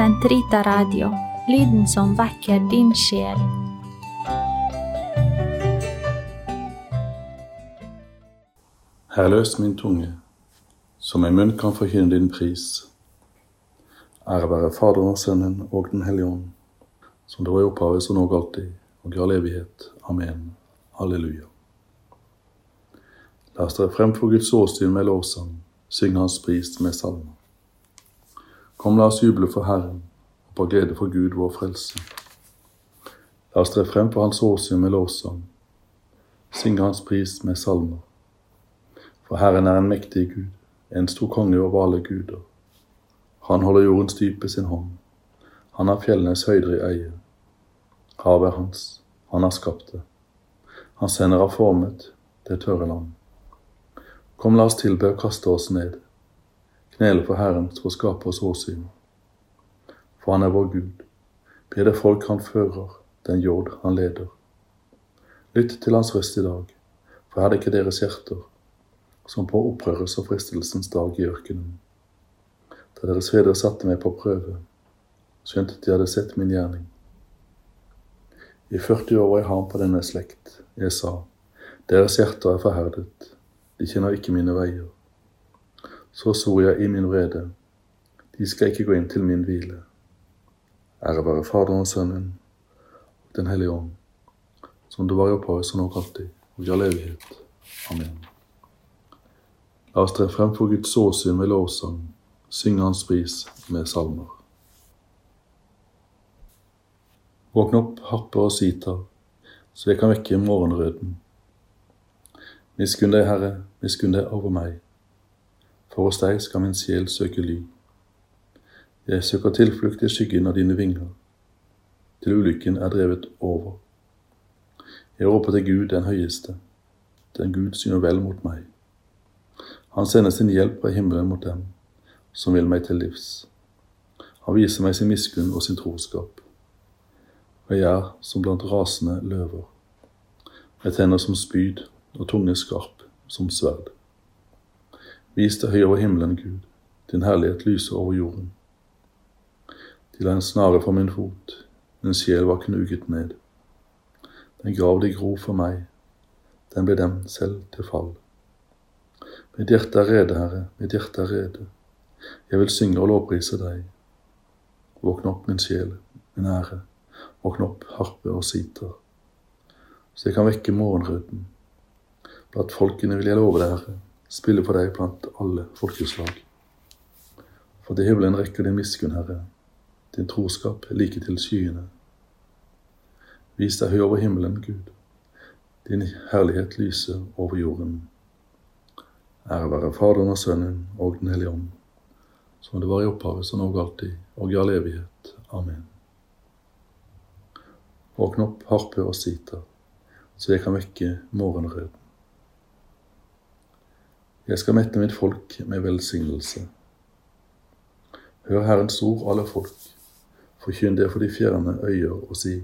Sentrita Radio, lyden som vekker din sjel. Herre, min tunge, som en munn kan forkynne din pris. Ære være Faderen og Sønnen og Den hellige ånd, som det i opphavet, så nå og alltid, og i all evighet. Amen. Halleluja. La oss tre frem for Guds åsyn med lovsang, synge Hans pris med salmer. Kom, la oss juble for Herren, og på glede for Gud vår frelse. La oss tre frem for Hans åsyn med lovsang, synge Hans pris med salmer. For Herren er en mektig Gud, en stor konge over alle guder. Han holder jordens dype sin hånd. Han har fjellenes høyder i eie. Havet er hans, han har skapt det. Hans hender har formet det tørre land. Kom, la oss tilbe og kaste oss ned. Knele for Herren som skaper skape oss åsyn. For han er vår Gud. Be det folk han fører, den jord han leder. Lytt til hans røst i dag, for er det ikke deres hjerter som på opprørets og fristelsens dag i ørkenen. Da deres fedre satte meg på prøve, skjønt de hadde sett min gjerning. I 40 år var jeg ham på denne slekt. Jeg sa, deres hjerter er forherdet, de kjenner ikke mine veier. Så svor jeg i min vrede, de skal ikke gå inn til min hvile. Ære være Faderen og Sønnen og Den hellige ånd, som det var i opphavet, og alltid, og i all evighet. Amen. La oss tre frem for Guds åsyn med lovsang, synge Hans pris med salmer. Våkn opp, harper og sitar, så jeg kan vekke morgenrøden. Miskunn deg, Herre, miskunn deg over meg, for hos deg skal min sjel søke ly. Jeg søker tilflukt i skyggen av dine vinger, til ulykken er drevet over. Jeg råper til Gud den høyeste, den Gud syner vel mot meg. Han sender sin hjelp fra himmelen mot dem som vil meg til livs. Han viser meg sin miskunn og sin troskap. Og jeg er som blant rasende løver, med tenner som spyd og tunge skarp som sverd. Vis deg høy over himmelen, Gud, din herlighet lyser over jorden. De la en snare for min fot, min sjel var knuget ned. Den grav de gro for meg, den ble dem selv til fall. Mitt hjerte er rede, Herre, mitt hjerte er rede. Jeg vil synge og lovprise deg. Våkne opp, min sjel, min ære. Våkne opp, harpe og siter, så jeg kan vekke morgenrøden. Blant folkene vil jeg love deg, Herre, spille for deg blant alle folkeslag. For til himmelen rekker din miskunn, Herre, din troskap er like til skyene. Vis deg høy over himmelen, Gud. Din herlighet lyser over jorden. Ære være Faderen og Sønnen og Den hellige ånd, som det var i opphavet, så nå og alltid, og i all evighet. Amen. Våkn opp, harpe og sita, så jeg kan vekke morgenrøden. Jeg skal mette mitt folk med velsignelse. Hør Herrens ord, alle folk. Forkynn det for de fjerne øyer, og si:"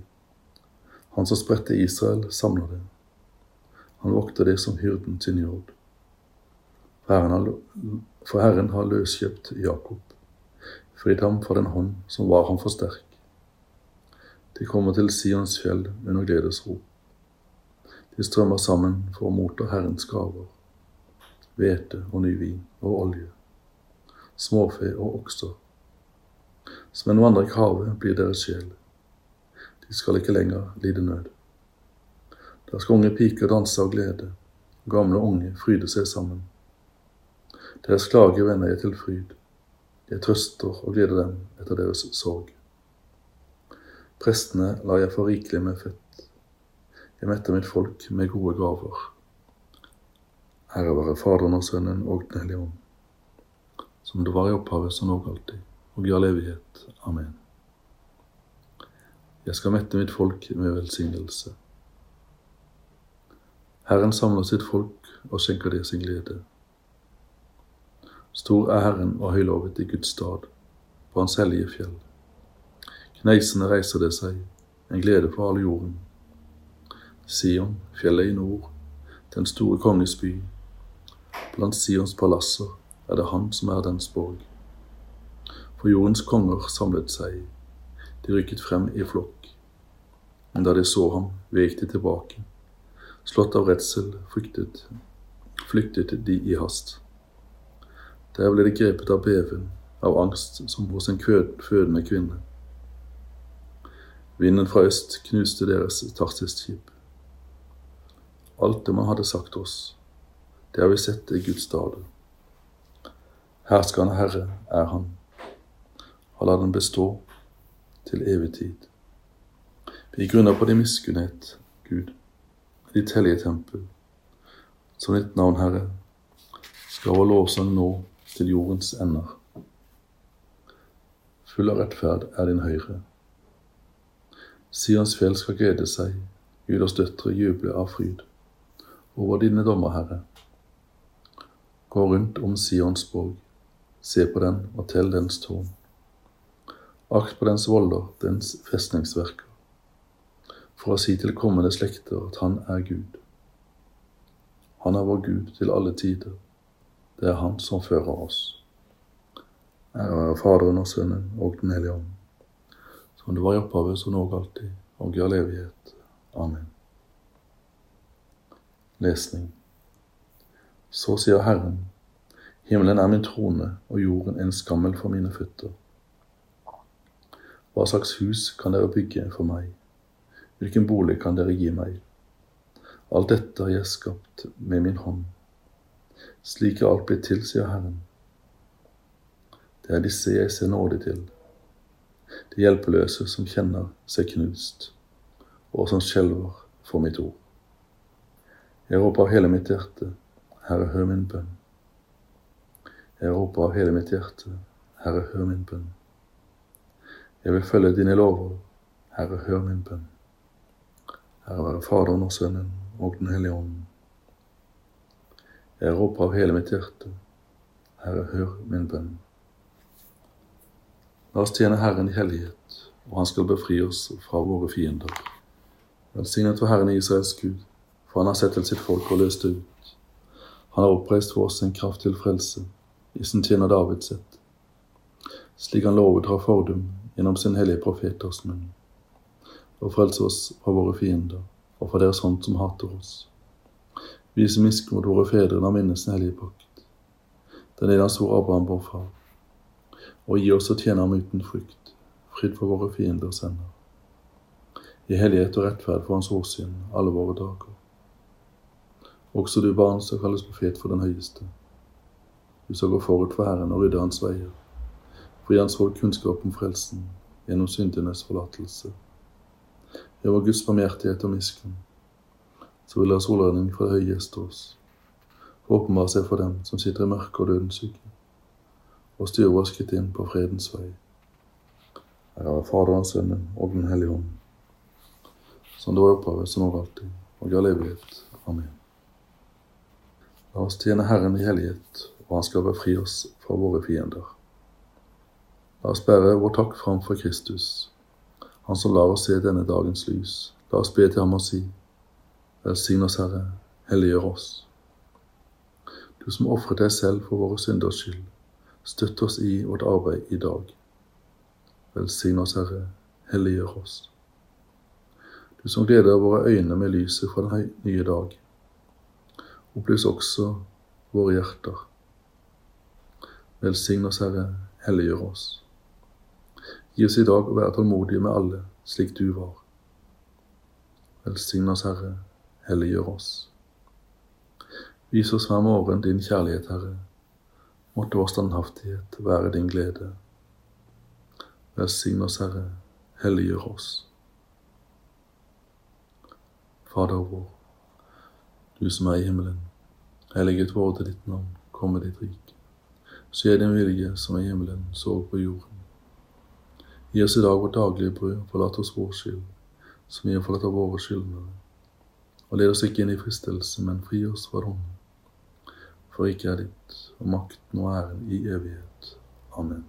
Han som spredte Israel, samler det. Han vokter det som hyrden sin jord. For Herren har, løskjøpt Jakob, fridd ham fra den hånd som var ham for sterk. De kommer til Sions fjell under gledesrop. De strømmer sammen for å motta Herrens gaver, hvete og ny vin og olje, småfe og okser. Som en vandrer i havet blir deres sjel. De skal ikke lenger lide nød. Der skal unge piker danse av glede, gamle unge fryde seg sammen. Deres klage vender jeg til fryd. Jeg trøster og gleder dem etter deres sorg. Prestene lar jeg få rikelig med fett. Jeg metter mitt folk med gode gaver. Ære være Faderen og Sønnen og Den hellige ånd, som det var i opphavet, som nå alltid, og i all evighet. Amen. Jeg skal mette mitt folk med velsignelse. Herren samler sitt folk og skjenker det sin glede. Stor er Herren og høylovet i Guds stad, på Hans hellige fjell. Kneisene reiser det seg, en glede for all jorden. Sion, fjellet i nord, den store konges by. Blant Sions palasser er det Han som er dens borg. For jordens konger samlet seg, de rykket frem i flokk. Men da de så ham, vek de tilbake. Slått av redsel fryktet, flyktet de i hast. Der ble de grepet av beven, av angst som hos en fødende kvinne. Vinden fra øst knuste deres Tarsis-skip. Alt det man hadde sagt oss, det har vi sett i Guds stade. Herskende Herre er Han. Han lar den bestå til evig tid. Vi grunner på din miskunnhet, Gud, ditt hellige tempel. Som ditt navn, Herre, skal vår lovsang nå til jordens ender. Full av rettferd er din høyre. Sions fjell skal glede seg, Judas døtre juble av fryd. Over dine dommer, Herre. Gå rundt om Sions borg, se på den og tell dens tårn. Akt på dens volder, dens festningsverker, for å si til kommende slekter at han er Gud. Han er vår Gud til alle tider. Det er Han som fører oss. Ære være Faderen og Sønnen og Den hellige ånd, som det var i opphavet, som nå og alltid, og i all evighet. Amen. Lesning. Så sier Herren, himmelen er min trone og jorden en skammel for mine føtter. Hva slags hus kan dere bygge for meg? Hvilken bolig kan dere gi meg? Alt dette har jeg skapt med min hånd. Slik er alt blitt til, sier Herren. Det er disse jeg ser nåde til, de hjelpeløse som kjenner seg knust, og som skjelver for mitt ord. Jeg roper av hele mitt hjerte, Herre, hør min bønn. Jeg roper av hele mitt hjerte, Herre, hør min bønn. Jeg vil følge dine lover, Herre, hør min bønn. Herre være Faderen og Sønnen og Den hellige ånd. Jeg roper av hele mitt hjerte, Herre, hør min bønn. La oss tjene Herren i hellighet, og Han skal befri oss fra våre fiender. Velsignet for Herren Israels Gud, for Han har sett til sitt folk og løst det ut. Han har oppreist for oss en kraft til frelse, i sin tjener Davids sett, slik han lovet fra fordum gjennom sin hellige profeters munn, og frelse oss fra våre fiender og fra deres hånd som hater oss. Vise miskunn våre fedre når minnes den hellige pakt, den ene svor Abraham vår far og gi oss å tjene ham uten frykt, fridd for våre fienders hender. I hellighet og rettferd for hans åsyn alle våre dager. Også du barn skal kalles profet for den høyeste. Du skal gå forut for Herren og rydde hans veier, for i hans folk kunnskap om frelsen gjennom syndenes forlatelse. Var Guds barmhjertighet og miskunn, så vil la solredning fra det høye gjeste oss, for åpenbare seg for dem som sitter i mørket og dødens skygge og styr oss skritt inn på fredens vei. Ære være Faderen, Sønnen og Den hellige ånd, som det var i opphavet, som over alltid, og i all evighet. Amen. La oss tjene Herren i hellighet, og Han skal befri oss fra våre fiender. La oss bære vår takk framfor Kristus, Han som lar oss se denne dagens lys. La oss be til ham og si, Velsign oss, Herre, helliggjør oss. Du som ofret deg selv for våre synders skyld, Støtt oss i vårt arbeid i dag. Velsign oss, Herre, helliggjør oss. Du som gleder våre øyne med lyset fra den nye dag. Opplys også våre hjerter. Velsign oss, Herre, helliggjør oss. Gi oss i dag å være tålmodige med alle, slik du var. Velsign oss, Herre, helliggjør oss. Vis oss hver morgen din kjærlighet, Herre måtte vår standhaftighet være din glede. Velsign oss, Herre, helliggjør oss. Fader vår, du som er i himmelen. Helliget til ditt navn, komme ditt rike. Skje din vilje som er i himmelen, så på jorden. Gi oss i dag vårt daglige brød, forlat oss vår skyld, som vi har forlatt av våre skyldnere. Og led oss ikke inn i fristelse, men fri oss fra det for ikke er ditt, og makten og æren i evighet. Amen.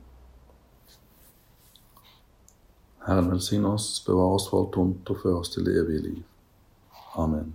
Herren velsigne oss, bevare oss for alt ondt og føre oss til det evige liv. Amen.